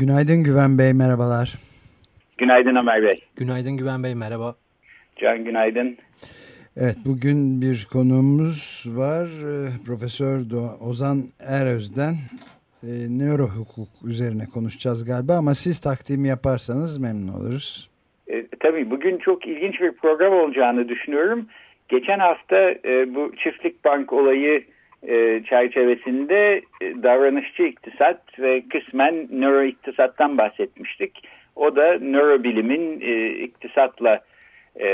Günaydın Güven Bey, merhabalar. Günaydın Ömer Bey. Günaydın Güven Bey, merhaba. Can günaydın. Evet, bugün bir konuğumuz var. Ee, Profesör Ozan Eröz'den e, nöro hukuk üzerine konuşacağız galiba ama siz takdimi yaparsanız memnun oluruz. E, tabii bugün çok ilginç bir program olacağını düşünüyorum. Geçen hafta e, bu çiftlik bank olayı e, çerçevesinde e, davranışçı iktisat ve kısmen nöro iktisattan bahsetmiştik. O da nörobilimin e, iktisatla e,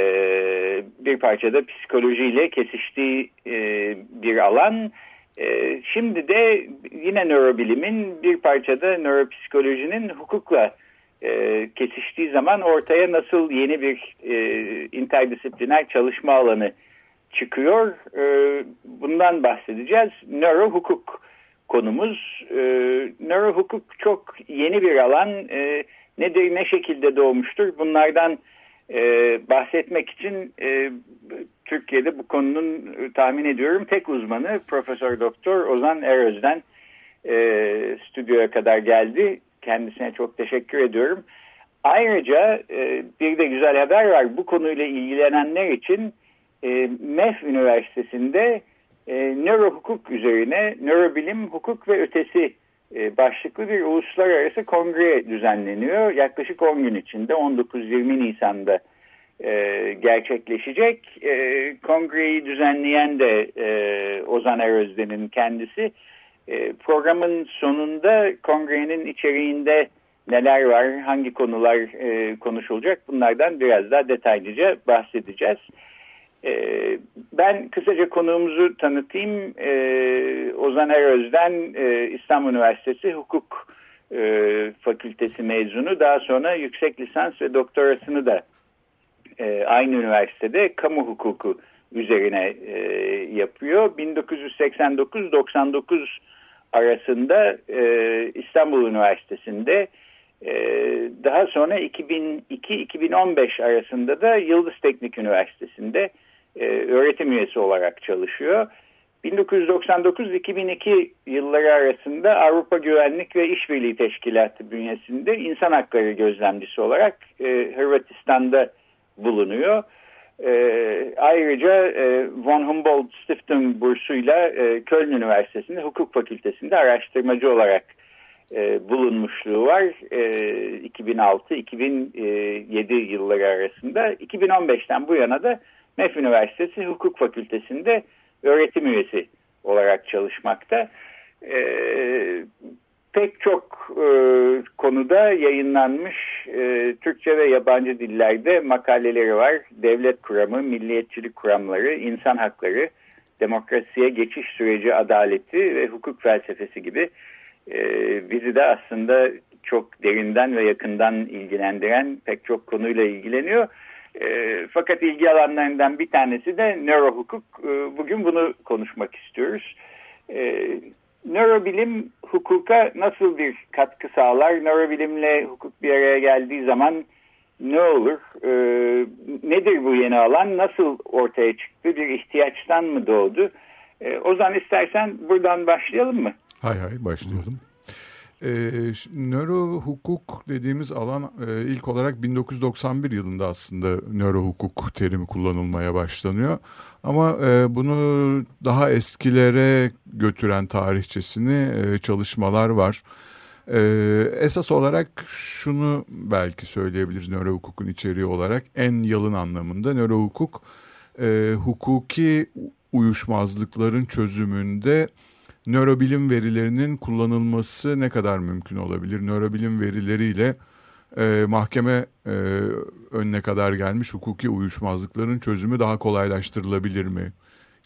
bir parçada psikolojiyle kesiştiği e, bir alan. E, şimdi de yine nörobilimin bir parçada nöropsikolojinin hukukla e, kesiştiği zaman ortaya nasıl yeni bir e, interdisipliner çalışma alanı çıkıyor. E, bundan bahsedeceğiz. Nöro hukuk konumuz. E, nöro hukuk çok yeni bir alan. E, nedir, ne şekilde doğmuştur? Bunlardan e, bahsetmek için e, Türkiye'de bu konunun e, tahmin ediyorum tek uzmanı Profesör Doktor Ozan Eröz'den e, stüdyoya kadar geldi. Kendisine çok teşekkür ediyorum. Ayrıca e, bir de güzel haber var. Bu konuyla ilgilenenler için e, MEF Üniversitesi'nde e, nöro hukuk üzerine nörobilim, hukuk ve ötesi e, başlıklı bir uluslararası kongre düzenleniyor. Yaklaşık 10 gün içinde 19-20 Nisan'da e, gerçekleşecek. E, kongreyi düzenleyen de e, Ozan Erözden'in kendisi. E, programın sonunda kongrenin içeriğinde neler var, hangi konular e, konuşulacak bunlardan biraz daha detaylıca bahsedeceğiz. E, ben kısaca konuğumuzu tanıtayım. E, Ozan Eröz'den e, İstanbul Üniversitesi Hukuk e, Fakültesi mezunu. Daha sonra yüksek lisans ve doktorasını da e, aynı üniversitede kamu hukuku üzerine yapıyor. 1989-99 arasında İstanbul Üniversitesi'nde daha sonra 2002-2015 arasında da Yıldız Teknik Üniversitesi'nde e, öğretim üyesi olarak çalışıyor. 1999-2002 yılları arasında Avrupa Güvenlik ve İşbirliği Teşkilatı bünyesinde insan hakları gözlemcisi olarak e, Hırvatistan'da bulunuyor. E, ayrıca e, Von Humboldt Stiftung bursuyla e, Köln Üniversitesi'nde hukuk fakültesinde araştırmacı olarak e, bulunmuşluğu var. E, 2006-2007 yılları arasında. 2015'ten bu yana da MEF Üniversitesi Hukuk Fakültesi'nde öğretim üyesi olarak çalışmakta. E, pek çok e, konuda yayınlanmış e, Türkçe ve yabancı dillerde makaleleri var. Devlet kuramı, milliyetçilik kuramları, insan hakları, demokrasiye geçiş süreci adaleti ve hukuk felsefesi gibi e, bizi de aslında çok derinden ve yakından ilgilendiren pek çok konuyla ilgileniyor. E, fakat ilgi alanlarından bir tanesi de nörohukuk. E, bugün bunu konuşmak istiyoruz. E, nörobilim hukuka nasıl bir katkı sağlar? Nörobilimle hukuk bir araya geldiği zaman ne olur? E, nedir bu yeni alan? Nasıl ortaya çıktı? Bir ihtiyaçtan mı doğdu? E, Ozan istersen buradan başlayalım mı? Hay hay başlayalım. E, nöro hukuk dediğimiz alan e, ilk olarak 1991 yılında aslında nöro hukuk terimi kullanılmaya başlanıyor. Ama e, bunu daha eskilere götüren tarihçesini e, çalışmalar var. E, esas olarak şunu belki söyleyebiliriz nöro hukukun içeriği olarak en yalın anlamında nöro hukuk e, hukuki uyuşmazlıkların çözümünde nörobilim verilerinin kullanılması ne kadar mümkün olabilir? Nörobilim verileriyle e, mahkeme e, önüne kadar gelmiş hukuki uyuşmazlıkların çözümü daha kolaylaştırılabilir mi?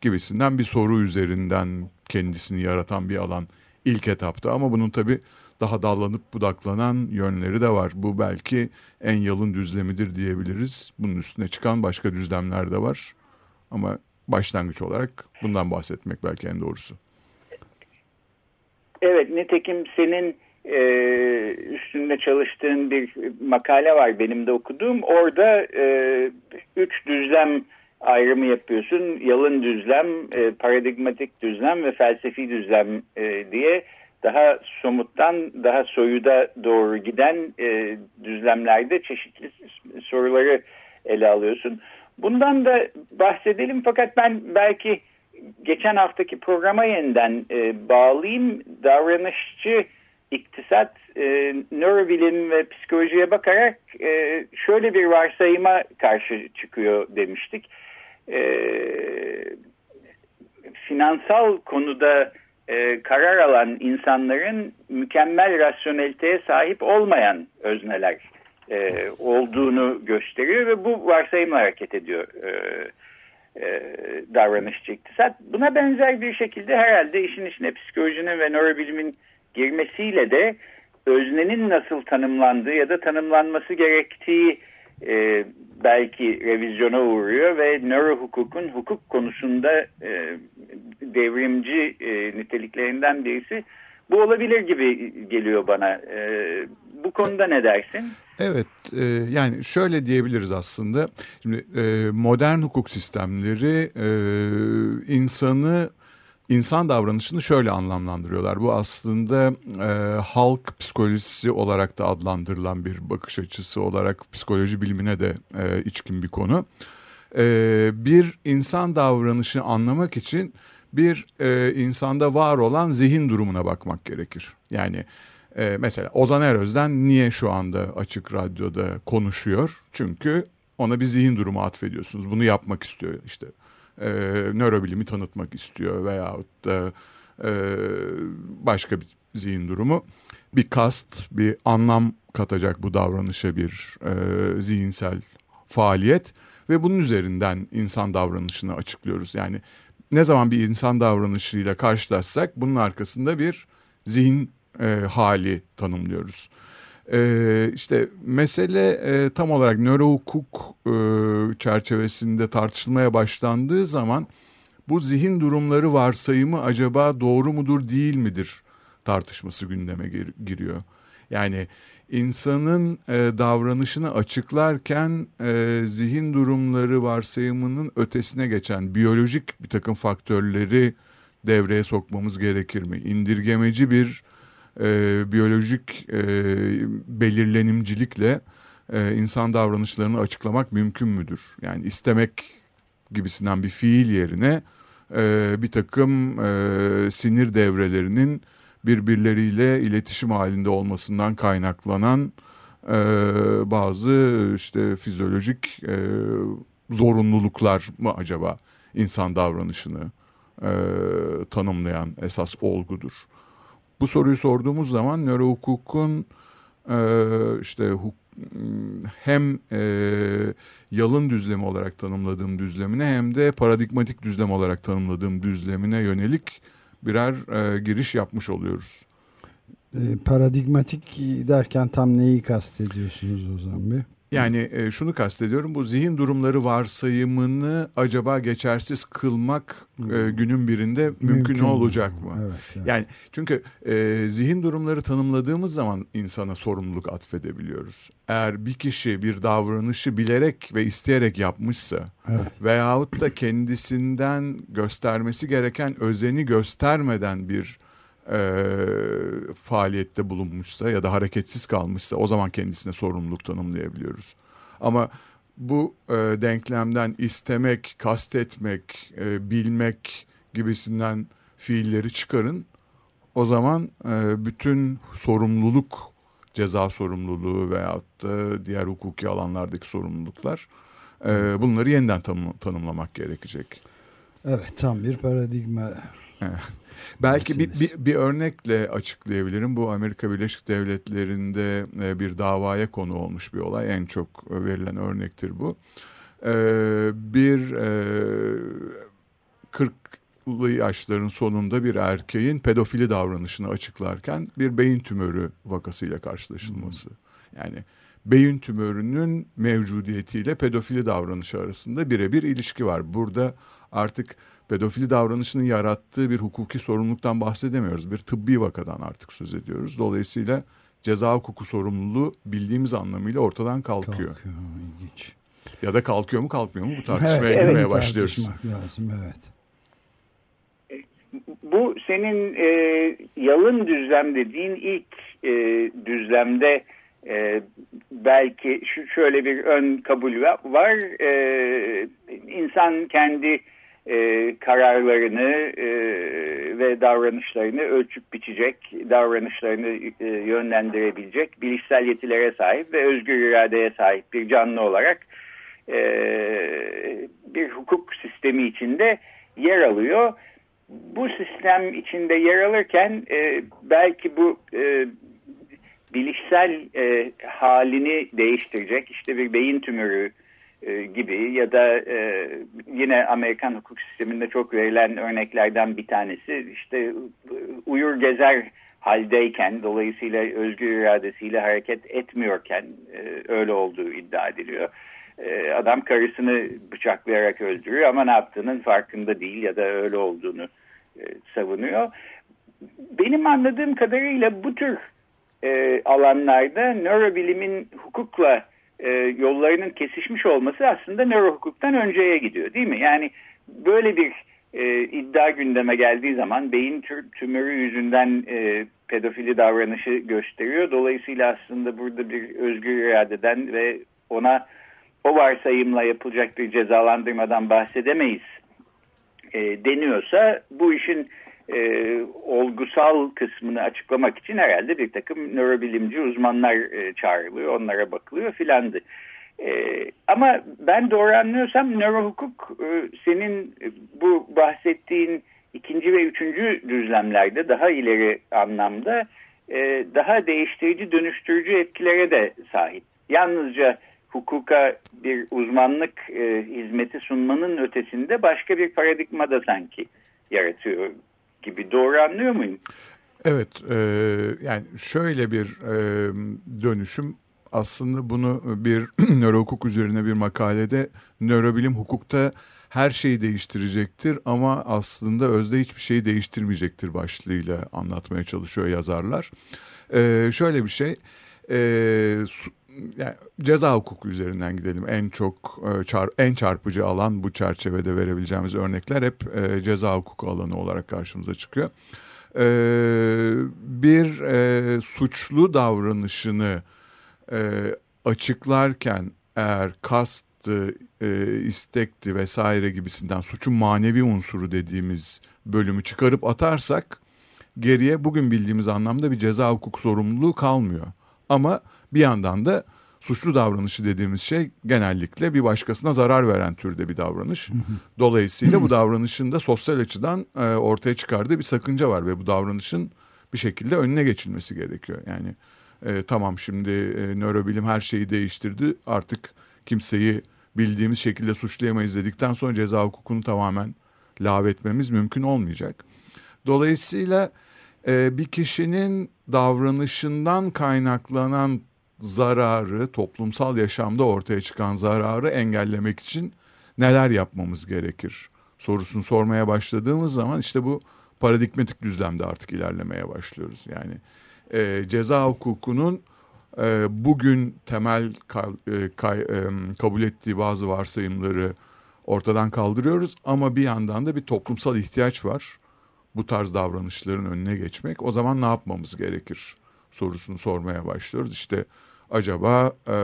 Gibisinden bir soru üzerinden kendisini yaratan bir alan ilk etapta ama bunun tabii daha dallanıp budaklanan yönleri de var. Bu belki en yalın düzlemidir diyebiliriz. Bunun üstüne çıkan başka düzlemler de var. Ama başlangıç olarak bundan bahsetmek belki en doğrusu. Evet, nitekim senin e, üstünde çalıştığın bir makale var benim de okuduğum. Orada e, üç düzlem ayrımı yapıyorsun. Yalın düzlem, e, paradigmatik düzlem ve felsefi düzlem e, diye daha somuttan daha soyuda doğru giden e, düzlemlerde çeşitli soruları ele alıyorsun. Bundan da bahsedelim fakat ben belki geçen haftaki programa yeniden e, bağlayayım. Davranışçı iktisat, e, nörobilim ve psikolojiye bakarak e, şöyle bir varsayıma karşı çıkıyor demiştik. E, finansal konuda e, karar alan insanların mükemmel rasyoneliteye sahip olmayan özneler e, olduğunu gösteriyor ve bu varsayımla hareket ediyor e, e, davranışçı iktisat. Buna benzer bir şekilde herhalde işin içine psikolojinin ve nörobilimin girmesiyle de öznenin nasıl tanımlandığı ya da tanımlanması gerektiği e, belki revizyona uğruyor ve nöro hukukun hukuk konusunda e, devrimci e, niteliklerinden birisi bu olabilir gibi geliyor bana. E, bu konuda ne dersin? Evet e, yani şöyle diyebiliriz aslında. Şimdi e, modern hukuk sistemleri e, insanı insan davranışını şöyle anlamlandırıyorlar. Bu aslında e, halk psikolojisi olarak da adlandırılan bir bakış açısı olarak psikoloji bilimine de e, içkin bir konu. E, bir insan davranışını anlamak için bir e, insanda var olan zihin durumuna bakmak gerekir. Yani e, mesela Ozan Eröz'den niye şu anda açık radyoda konuşuyor? Çünkü ona bir zihin durumu atfediyorsunuz. Bunu yapmak istiyor işte e, nörobilimi tanıtmak istiyor veyahut da e, başka bir zihin durumu. Bir kast, bir anlam katacak bu davranışa bir e, zihinsel faaliyet ve bunun üzerinden insan davranışını açıklıyoruz. Yani ne zaman bir insan davranışıyla karşılaşsak bunun arkasında bir zihin e, hali tanımlıyoruz. Ee, işte mesele e, tam olarak nörohukuk e, çerçevesinde tartışılmaya başlandığı zaman bu zihin durumları varsayımı acaba doğru mudur değil midir tartışması gündeme gir giriyor. Yani insanın e, davranışını açıklarken e, zihin durumları varsayımının ötesine geçen biyolojik bir takım faktörleri devreye sokmamız gerekir mi? İndirgemeci bir e, biyolojik e, belirlenimcilikle e, insan davranışlarını açıklamak mümkün müdür? Yani istemek gibisinden bir fiil yerine e, bir takım e, sinir devrelerinin birbirleriyle iletişim halinde olmasından kaynaklanan e, bazı işte fizyolojik e, zorunluluklar mı acaba insan davranışını e, tanımlayan esas olgudur? Bu soruyu sorduğumuz zaman nörohukukun e, işte huk, hem e, yalın düzlemi olarak tanımladığım düzlemine hem de paradigmatik düzlem olarak tanımladığım düzlemine yönelik birer e, giriş yapmış oluyoruz. E, paradigmatik derken tam neyi kastediyorsunuz o zaman bir? Yani e, şunu kastediyorum bu zihin durumları varsayımını acaba geçersiz kılmak e, günün birinde mümkün, mümkün olacak mı? Evet, evet. Yani çünkü e, zihin durumları tanımladığımız zaman insana sorumluluk atfedebiliyoruz. Eğer bir kişi bir davranışı bilerek ve isteyerek yapmışsa evet. veyahut da kendisinden göstermesi gereken özeni göstermeden bir e, faaliyette bulunmuşsa ya da hareketsiz kalmışsa o zaman kendisine sorumluluk tanımlayabiliyoruz. Ama bu e, denklemden istemek, kastetmek, e, bilmek gibisinden fiilleri çıkarın. O zaman e, bütün sorumluluk, ceza sorumluluğu veyahut da diğer hukuki alanlardaki sorumluluklar e, bunları yeniden tanım, tanımlamak gerekecek. Evet tam bir paradigma. Belki bir, bir, bir örnekle açıklayabilirim. Bu Amerika Birleşik Devletleri'nde e, bir davaya konu olmuş bir olay. En çok verilen örnektir bu. E, bir 40'lı 40'lı yaşların sonunda bir erkeğin pedofili davranışını açıklarken bir beyin tümörü vakasıyla karşılaşılması. Hmm. Yani beyin tümörünün mevcudiyetiyle pedofili davranışı arasında birebir ilişki var. Burada artık pedofili davranışının yarattığı bir hukuki sorumluluktan bahsedemiyoruz. Bir tıbbi vakadan artık söz ediyoruz. Dolayısıyla ceza hukuku sorumluluğu bildiğimiz anlamıyla ortadan kalkıyor. Kalkıyor, ilginç. Ya da kalkıyor mu kalkmıyor mu bu tartışmaya evet, girmeye evet, başlıyoruz. Lazım, evet. Bu senin e, yalın düzlem dediğin ilk e, düzlemde e, belki şu şöyle bir ön kabul var. E, insan kendi e, kararlarını e, ve davranışlarını ölçüp biçecek, davranışlarını e, yönlendirebilecek bilişsel yetilere sahip ve özgür iradeye sahip bir canlı olarak e, bir hukuk sistemi içinde yer alıyor. Bu sistem içinde yer alırken e, belki bu e, bilişsel e, halini değiştirecek işte bir beyin tümörü e, gibi ya da e, yine Amerikan hukuk sisteminde çok verilen örneklerden bir tanesi işte uyur gezer haldeyken dolayısıyla özgür iradesiyle hareket etmiyorken e, öyle olduğu iddia ediliyor. E, adam karısını bıçaklayarak öldürüyor ama ne yaptığının farkında değil ya da öyle olduğunu e, savunuyor. Benim anladığım kadarıyla bu tür e, alanlarda nörobilimin hukukla e, yollarının kesişmiş olması aslında nöro hukuktan önceye gidiyor değil mi? Yani böyle bir e, iddia gündeme geldiği zaman beyin tümörü yüzünden e, pedofili davranışı gösteriyor. Dolayısıyla aslında burada bir özgür iradeden ve ona o varsayımla yapılacak bir cezalandırmadan bahsedemeyiz e, deniyorsa bu işin e, olgusal kısmını açıklamak için herhalde bir takım nörobilimci uzmanlar e, çağrılıyor, onlara bakılıyor filandı. E, ama ben doğru anlıyorsam nörohukuk e, senin bu bahsettiğin ikinci ve üçüncü düzlemlerde daha ileri anlamda e, daha değiştirici, dönüştürücü etkilere de sahip. Yalnızca hukuka bir uzmanlık e, hizmeti sunmanın ötesinde başka bir paradigma da sanki yaratıyor gibi doğru anlıyor muyum? Evet e, yani şöyle bir e, dönüşüm aslında bunu bir nörohukuk üzerine bir makalede nörobilim hukukta her şeyi değiştirecektir ama aslında özde hiçbir şeyi değiştirmeyecektir başlığıyla anlatmaya çalışıyor yazarlar. E, şöyle bir şey e, yani ceza hukuku üzerinden gidelim. En çok e, çar, en çarpıcı alan bu çerçevede verebileceğimiz örnekler hep e, ceza hukuku alanı olarak karşımıza çıkıyor. E, bir e, suçlu davranışını e, açıklarken eğer kasttı, e, istekti vesaire gibisinden suçun manevi unsuru dediğimiz bölümü çıkarıp atarsak geriye bugün bildiğimiz anlamda bir ceza hukuk sorumluluğu kalmıyor. Ama bir yandan da suçlu davranışı dediğimiz şey genellikle bir başkasına zarar veren türde bir davranış. Dolayısıyla bu davranışın da sosyal açıdan e, ortaya çıkardığı bir sakınca var ve bu davranışın bir şekilde önüne geçilmesi gerekiyor. Yani e, tamam şimdi e, nörobilim her şeyi değiştirdi artık kimseyi bildiğimiz şekilde suçlayamayız dedikten sonra ceza hukukunu tamamen lağvetmemiz mümkün olmayacak. Dolayısıyla e, bir kişinin davranışından kaynaklanan zararı, toplumsal yaşamda ortaya çıkan zararı engellemek için neler yapmamız gerekir sorusunu sormaya başladığımız zaman işte bu paradigmatik düzlemde artık ilerlemeye başlıyoruz. Yani e, ceza hukukunun e, bugün temel kal, e, kay, e, kabul ettiği bazı varsayımları ortadan kaldırıyoruz ama bir yandan da bir toplumsal ihtiyaç var bu tarz davranışların önüne geçmek. O zaman ne yapmamız gerekir sorusunu sormaya başlıyoruz. İşte acaba e,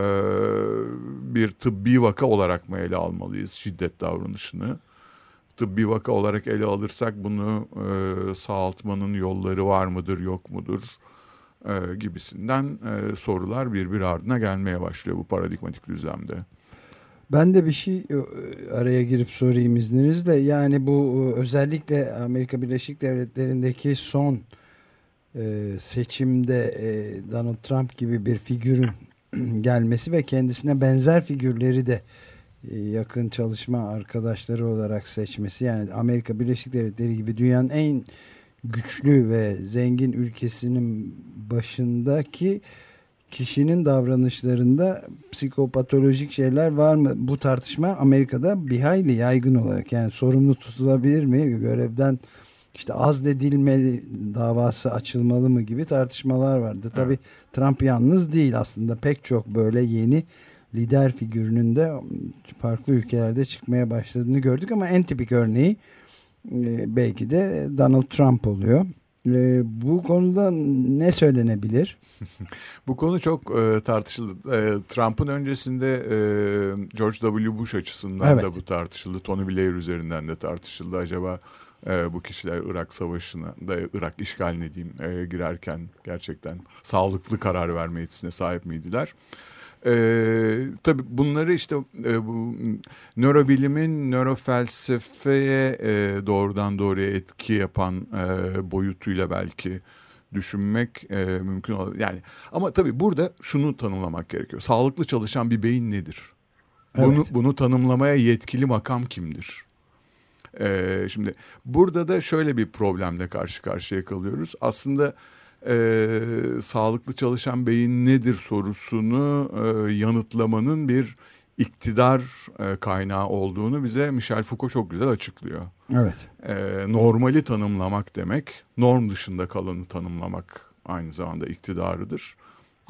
bir tıbbi vaka olarak mı ele almalıyız şiddet davranışını? Tıbbi vaka olarak ele alırsak bunu e, sağaltmanın yolları var mıdır yok mudur e, gibisinden e, sorular birbir ardına gelmeye başlıyor bu paradigmatik düzlemde. Ben de bir şey e, araya girip sorayım izninizle. Yani bu e, özellikle Amerika Birleşik Devletleri'ndeki son e, seçimde Donald Trump gibi bir figürün gelmesi ve kendisine benzer figürleri de e, yakın çalışma arkadaşları olarak seçmesi yani Amerika Birleşik Devletleri gibi dünyanın en güçlü ve zengin ülkesinin başındaki kişinin davranışlarında psikopatolojik şeyler var mı? Bu tartışma Amerika'da bir hayli yaygın olarak yani sorumlu tutulabilir mi? Görevden işte azledilmeli davası açılmalı mı gibi tartışmalar vardı. Tabii evet. Trump yalnız değil aslında pek çok böyle yeni lider figürünün de farklı ülkelerde çıkmaya başladığını gördük ama en tipik örneği e, belki de Donald Trump oluyor. E, bu konuda ne söylenebilir? bu konu çok e, tartışıldı. E, Trump'ın öncesinde e, George W. Bush açısından evet. da bu tartışıldı. Tony Blair üzerinden de tartışıldı. Acaba e, bu kişiler Irak Savaşı'na da Irak işgaline diyeyim e, girerken gerçekten sağlıklı karar verme yetisine sahip miydiler? Ee, tabii bunları işte e, bu nörobilimin nörofelsefeye e, doğrudan doğruya etki yapan e, boyutuyla belki düşünmek e, mümkün olabilir. Yani ama tabii burada şunu tanımlamak gerekiyor. Sağlıklı çalışan bir beyin nedir? Evet. Bunu bunu tanımlamaya yetkili makam kimdir? Ee, şimdi burada da şöyle bir problemle karşı karşıya kalıyoruz. Aslında e, sağlıklı çalışan beyin nedir sorusunu e, yanıtlamanın bir iktidar e, kaynağı olduğunu bize Michel Foucault çok güzel açıklıyor. Evet. E, normali tanımlamak demek, norm dışında kalanı tanımlamak aynı zamanda iktidarıdır.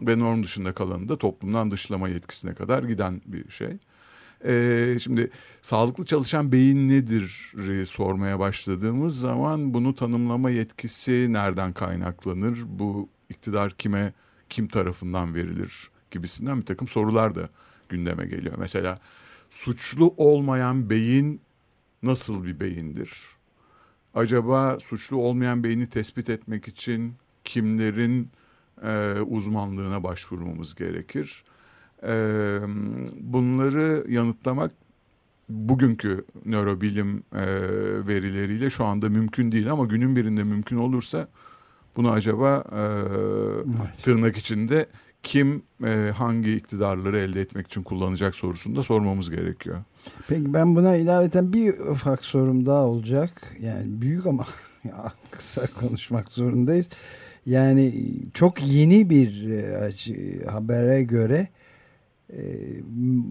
Ve norm dışında kalanı da toplumdan dışlama yetkisine kadar giden bir şey. Ee, şimdi sağlıklı çalışan beyin nedir sormaya başladığımız zaman bunu tanımlama yetkisi nereden kaynaklanır? Bu iktidar kime, kim tarafından verilir gibisinden bir takım sorular da gündeme geliyor. Mesela suçlu olmayan beyin nasıl bir beyindir? Acaba suçlu olmayan beyni tespit etmek için kimlerin e, uzmanlığına başvurmamız gerekir? E, bunları yanıtlamak bugünkü nörobilim e, verileriyle şu anda mümkün değil ama günün birinde mümkün olursa bunu acaba e, evet. tırnak içinde kim e, hangi iktidarları elde etmek için kullanacak sorusunu da sormamız gerekiyor. Peki ben buna ilaveten bir ufak sorum daha olacak. Yani büyük ama kısa konuşmak zorundayız. Yani çok yeni bir e, habere göre ee,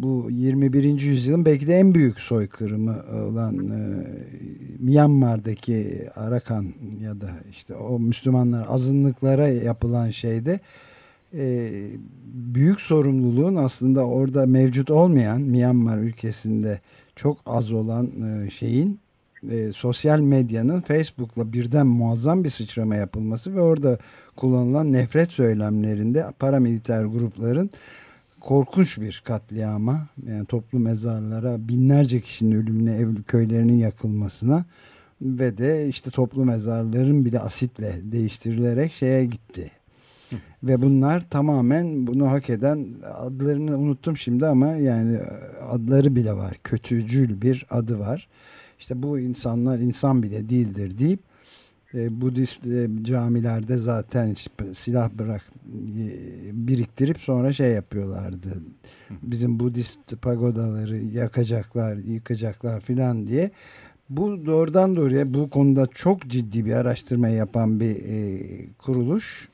bu 21. yüzyılın belki de en büyük soykırımı olan e, Myanmar'daki Arakan ya da işte o Müslümanlar azınlıklara yapılan şeyde e, büyük sorumluluğun aslında orada mevcut olmayan Myanmar ülkesinde çok az olan e, şeyin e, sosyal medyanın Facebook'la birden muazzam bir sıçrama yapılması ve orada kullanılan nefret söylemlerinde paramiliter grupların korkunç bir katliama yani toplu mezarlara binlerce kişinin ölümüne ev köylerinin yakılmasına ve de işte toplu mezarların bile asitle değiştirilerek şeye gitti. Ve bunlar tamamen bunu hak eden adlarını unuttum şimdi ama yani adları bile var. Kötücül bir adı var. İşte bu insanlar insan bile değildir deyip e, Budist e, camilerde zaten silah bırak e, biriktirip sonra şey yapıyorlardı. Bizim Budist pagodaları yakacaklar, yıkacaklar filan diye. Bu doğrudan doğruya bu konuda çok ciddi bir araştırma yapan bir e, kuruluş.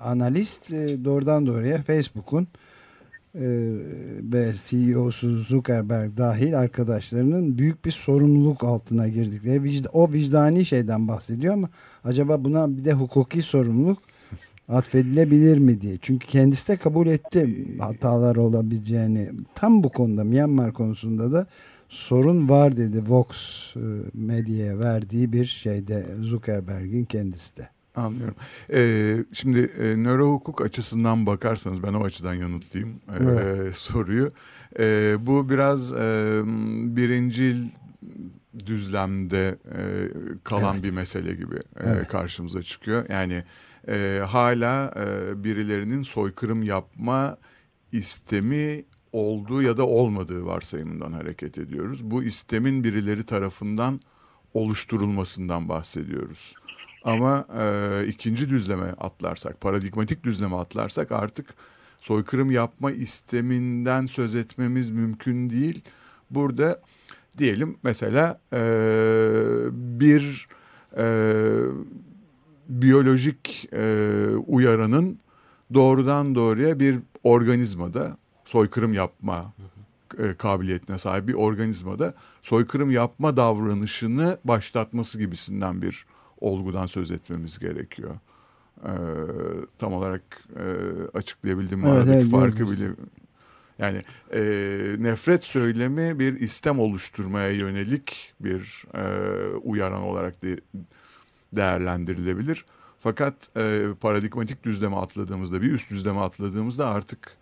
Analist e, doğrudan doğruya Facebook'un ve CEO'su Zuckerberg dahil arkadaşlarının büyük bir sorumluluk altına girdikleri o vicdani şeyden bahsediyor ama acaba buna bir de hukuki sorumluluk atfedilebilir mi diye. Çünkü kendisi de kabul etti hatalar olabileceğini. Tam bu konuda Myanmar konusunda da sorun var dedi Vox e, medyaya verdiği bir şeyde Zuckerberg'in kendisi de. Anlıyorum. Ee, şimdi e, nöro hukuk açısından bakarsanız ben o açıdan yanıtlayayım e, evet. soruyu. E, bu biraz e, birincil düzlemde e, kalan evet. bir mesele gibi e, evet. karşımıza çıkıyor. Yani e, hala e, birilerinin soykırım yapma istemi olduğu ya da olmadığı varsayımından hareket ediyoruz. Bu istemin birileri tarafından oluşturulmasından bahsediyoruz. Ama e, ikinci düzleme atlarsak, paradigmatik düzleme atlarsak artık soykırım yapma isteminden söz etmemiz mümkün değil. Burada diyelim mesela e, bir e, biyolojik e, uyaranın doğrudan doğruya bir organizmada soykırım yapma e, kabiliyetine sahip bir organizmada soykırım yapma davranışını başlatması gibisinden bir olgudan söz etmemiz gerekiyor. E, tam olarak e, açıklayabildim? Evet, Aradaki evet, farkı bile yani e, nefret söylemi bir istem oluşturmaya yönelik bir e, uyaran olarak de, değerlendirilebilir. Fakat e, paradigmatik düzleme atladığımızda, bir üst düzleme atladığımızda artık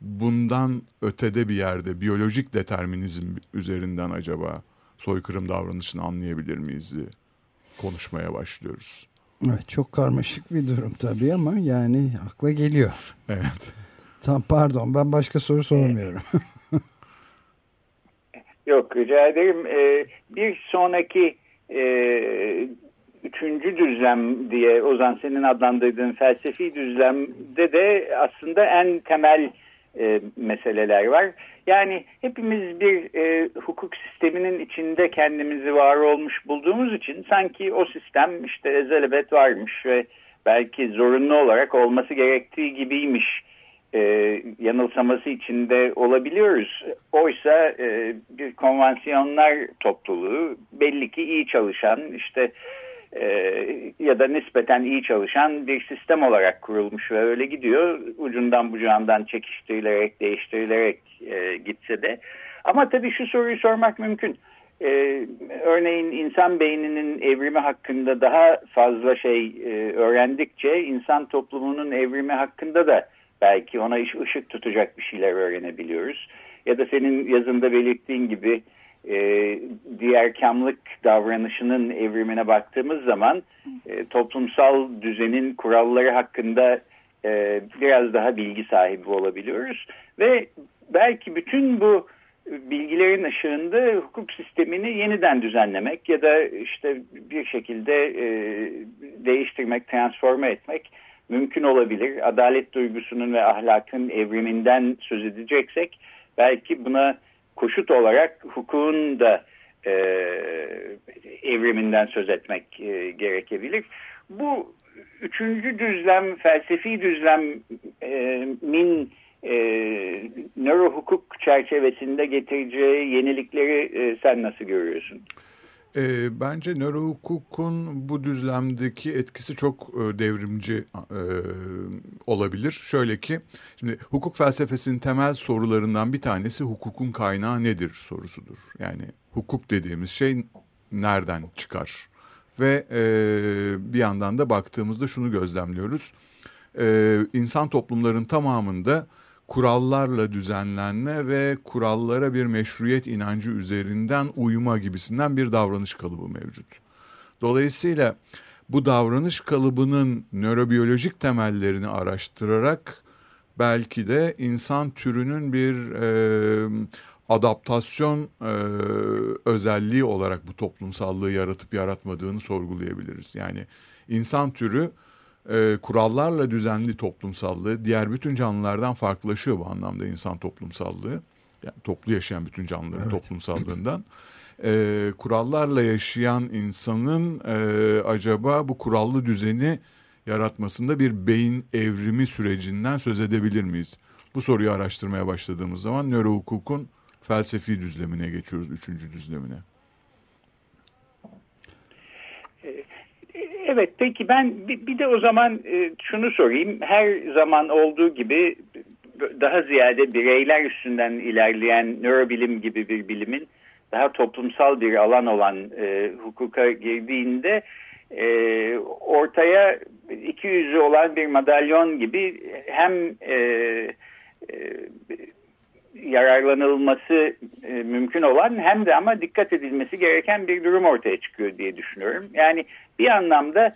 bundan ötede bir yerde biyolojik determinizm üzerinden acaba soykırım davranışını anlayabilir miyiz diye konuşmaya başlıyoruz. Evet çok karmaşık bir durum tabii ama yani akla geliyor. Evet. Tam pardon ben başka soru sormuyorum. Yok rica ederim. Ee, bir sonraki e, üçüncü düzlem diye Ozan senin adlandırdığın felsefi düzlemde de aslında en temel e, meseleler var. Yani hepimiz bir e, hukuk sisteminin içinde kendimizi var olmuş bulduğumuz için sanki o sistem işte ezelebet varmış ve belki zorunlu olarak olması gerektiği gibiymiş e, yanılsaması içinde olabiliyoruz. Oysa e, bir konvansiyonlar topluluğu belli ki iyi çalışan işte e, ya da nispeten iyi çalışan bir sistem olarak kurulmuş ve öyle gidiyor. Ucundan bucağından çekiştirilerek, değiştirilerek e, gitse de. Ama tabii şu soruyu sormak mümkün. Ee, örneğin insan beyninin evrimi hakkında daha fazla şey e, öğrendikçe insan toplumunun evrimi hakkında da belki ona iş ışık tutacak bir şeyler öğrenebiliyoruz. Ya da senin yazında belirttiğin gibi e, diğer kamlık davranışının evrimine baktığımız zaman e, toplumsal düzenin kuralları hakkında e, biraz daha bilgi sahibi olabiliyoruz. Ve belki bütün bu bilgilerin ışığında hukuk sistemini yeniden düzenlemek ya da işte bir şekilde e, değiştirmek, transforme etmek mümkün olabilir. Adalet duygusunun ve ahlakın evriminden söz edeceksek belki buna koşut olarak hukukun da e, evriminden söz etmek e, gerekebilir. Bu üçüncü düzlem, felsefi düzlemin e, nöro hukuk çerçevesinde getireceği yenilikleri e, sen nasıl görüyorsun? E, bence nöro hukukun bu düzlemdeki etkisi çok e, devrimci e, olabilir. Şöyle ki, şimdi hukuk felsefesinin temel sorularından bir tanesi hukukun kaynağı nedir sorusudur. Yani hukuk dediğimiz şey nereden çıkar? Ve e, bir yandan da baktığımızda şunu gözlemliyoruz. E, insan toplumların tamamında kurallarla düzenlenme ve kurallara bir meşruiyet inancı üzerinden uyuma gibisinden bir davranış kalıbı mevcut. Dolayısıyla bu davranış kalıbının nörobiyolojik temellerini araştırarak belki de insan türünün bir e, adaptasyon e, özelliği olarak bu toplumsallığı yaratıp yaratmadığını sorgulayabiliriz. Yani insan türü e, kurallarla düzenli toplumsallığı diğer bütün canlılardan farklılaşıyor bu anlamda insan toplumsallığı. Yani toplu yaşayan bütün canlıların evet. toplumsallığından. E, kurallarla yaşayan insanın e, acaba bu kurallı düzeni yaratmasında bir beyin evrimi sürecinden söz edebilir miyiz? Bu soruyu araştırmaya başladığımız zaman nöro hukukun felsefi düzlemine geçiyoruz, üçüncü düzlemine. Evet peki ben bir, de o zaman e, şunu sorayım. Her zaman olduğu gibi daha ziyade bireyler üstünden ilerleyen nörobilim gibi bir bilimin daha toplumsal bir alan olan e, hukuka girdiğinde e, ortaya iki yüzü olan bir madalyon gibi hem e, e, yararlanılması e, mümkün olan hem de ama dikkat edilmesi gereken bir durum ortaya çıkıyor diye düşünüyorum. Yani bir anlamda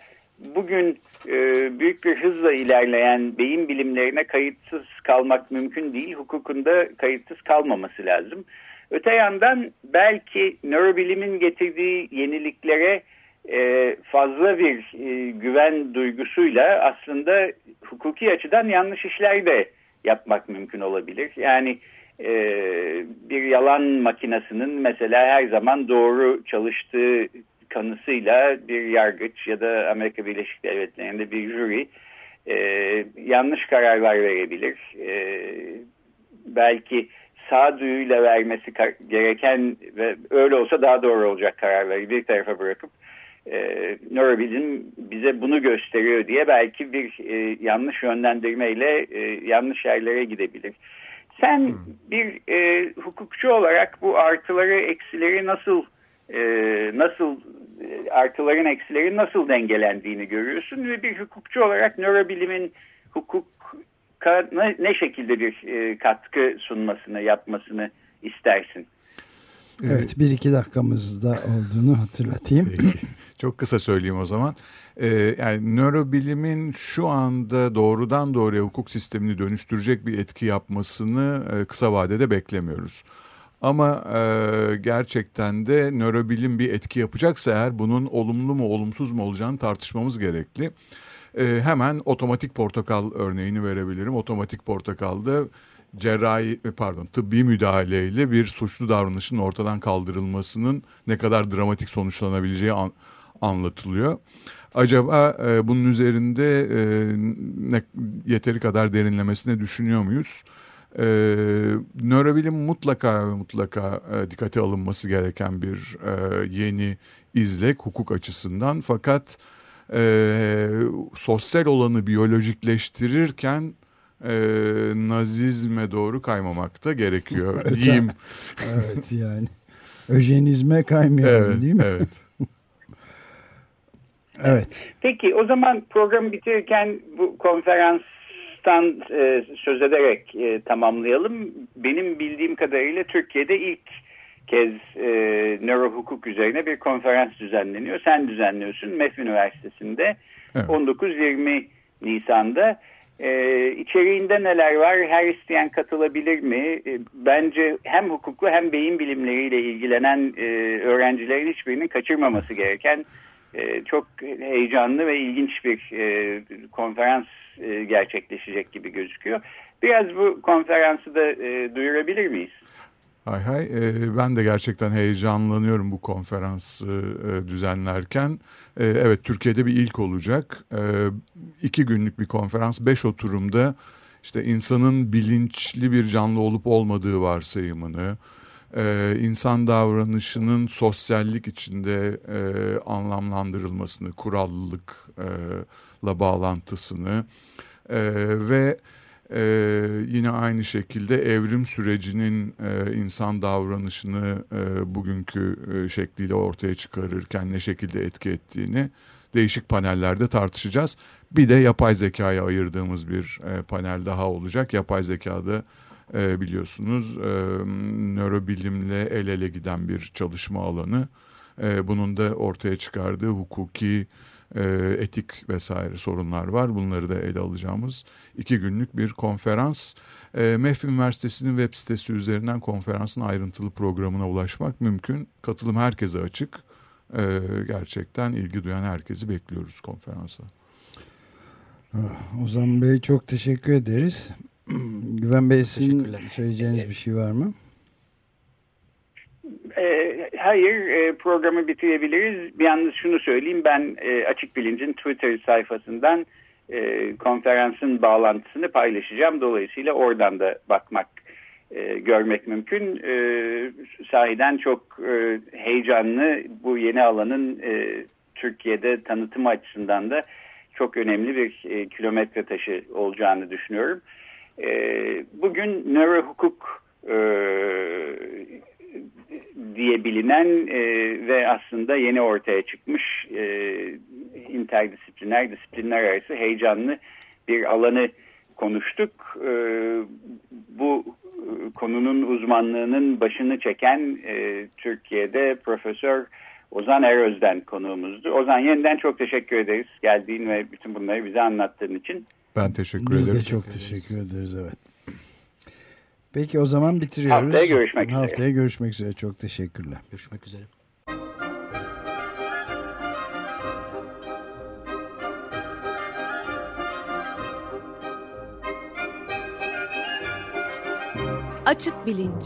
bugün e, büyük bir hızla ilerleyen beyin bilimlerine kayıtsız kalmak mümkün değil. Hukukunda kayıtsız kalmaması lazım. Öte yandan belki nörobilimin getirdiği yeniliklere e, fazla bir e, güven duygusuyla aslında hukuki açıdan yanlış işler de yapmak mümkün olabilir. Yani e, bir yalan makinesinin mesela her zaman doğru çalıştığı kanısıyla bir yargıç ya da Amerika Birleşik Devletleri'nde bir jüri e, yanlış kararlar verebilir. E, belki sağduyuyla vermesi gereken ve öyle olsa daha doğru olacak kararları bir tarafa bırakıp e, nörobilim bize bunu gösteriyor diye belki bir e, yanlış yönlendirmeyle e, yanlış yerlere gidebilir. Sen hmm. bir e, hukukçu olarak bu artıları eksileri nasıl e, nasıl e, artıların eksilerin nasıl dengelendiğini görüyorsun ve bir hukukçu olarak nörobilimin hukuk ne, ne şekilde bir e, katkı sunmasını yapmasını istersin? Evet bir iki dakikamızda olduğunu hatırlatayım. Peki. Çok kısa söyleyeyim o zaman. Ee, yani nörobilimin şu anda doğrudan doğruya hukuk sistemini dönüştürecek bir etki yapmasını e, kısa vadede beklemiyoruz. Ama e, gerçekten de nörobilim bir etki yapacaksa eğer bunun olumlu mu olumsuz mu olacağını tartışmamız gerekli. E, hemen otomatik portakal örneğini verebilirim. Otomatik portakalda cerrahi e, pardon tıbbi müdahaleyle bir suçlu davranışın ortadan kaldırılmasının ne kadar dramatik sonuçlanabileceği an, anlatılıyor. Acaba e, bunun üzerinde e, ne, yeteri kadar derinlemesine düşünüyor muyuz? E, nörobilim mutlaka ve mutlaka e, dikkate alınması gereken bir e, yeni izlek hukuk açısından. Fakat e, sosyal olanı biyolojikleştirirken e, nazizme doğru kaymamak da gerekiyor diyeyim. evet yani. Öjenizme kaymayalım evet, değil mi? Evet. Evet. Peki o zaman programı bitirirken bu konferanstan e, söz ederek e, tamamlayalım. Benim bildiğim kadarıyla Türkiye'de ilk kez e, nöro hukuk üzerine bir konferans düzenleniyor. Sen düzenliyorsun MEF Üniversitesi'nde evet. 19-20 Nisan'da. E, içeriğinde neler var? Her isteyen katılabilir mi? E, bence hem hukuklu hem beyin bilimleriyle ilgilenen e, öğrencilerin hiçbirinin kaçırmaması gereken e, çok heyecanlı ve ilginç bir e, konferans e, gerçekleşecek gibi gözüküyor. Biraz bu konferansı da e, duyurabilir miyiz? Hay hay ben de gerçekten heyecanlanıyorum bu konferansı düzenlerken. Evet Türkiye'de bir ilk olacak. E, iki günlük bir konferans beş oturumda işte insanın bilinçli bir canlı olup olmadığı varsayımını, e, insan davranışının sosyallik içinde e, anlamlandırılmasını, kurallılıkla bağlantısını e, ve ee, yine aynı şekilde evrim sürecinin e, insan davranışını e, bugünkü e, şekliyle ortaya çıkarırken ne şekilde etki ettiğini değişik panellerde tartışacağız. Bir de yapay zekaya ayırdığımız bir e, panel daha olacak. Yapay zekada e, biliyorsunuz e, nörobilimle el ele giden bir çalışma alanı. E, bunun da ortaya çıkardığı hukuki e, etik vesaire sorunlar var. Bunları da ele alacağımız iki günlük bir konferans. E, MEF Üniversitesi'nin web sitesi üzerinden konferansın ayrıntılı programına ulaşmak mümkün. Katılım herkese açık. E, gerçekten ilgi duyan herkesi bekliyoruz konferansa. Ah, Ozan Bey çok teşekkür ederiz. Güven Bey sizin söyleyeceğiniz bir şey var mı? E, hayır e, programı bitirebiliriz. Bir yalnız şunu söyleyeyim ben e, Açık Bilinc'in Twitter sayfasından e, konferansın bağlantısını paylaşacağım. Dolayısıyla oradan da bakmak, e, görmek mümkün. E, sahiden çok e, heyecanlı bu yeni alanın e, Türkiye'de tanıtım açısından da çok önemli bir e, kilometre taşı olacağını düşünüyorum. E, bugün nöro hukuk e, diye bilinen e, ve aslında yeni ortaya çıkmış e, interdisipliner, disiplinler arası heyecanlı bir alanı konuştuk. E, bu e, konunun uzmanlığının başını çeken e, Türkiye'de Profesör Ozan Eröz'den konuğumuzdu. Ozan yeniden çok teşekkür ederiz geldiğin ve bütün bunları bize anlattığın için. Ben teşekkür Biz ederim. Biz de çok teşekkür ederiz evet. Peki o zaman bitiriyoruz. Haftaya görüşmek üzere. Haftaya görüşmek üzere. Çok teşekkürler. Görüşmek üzere. Açık Bilinç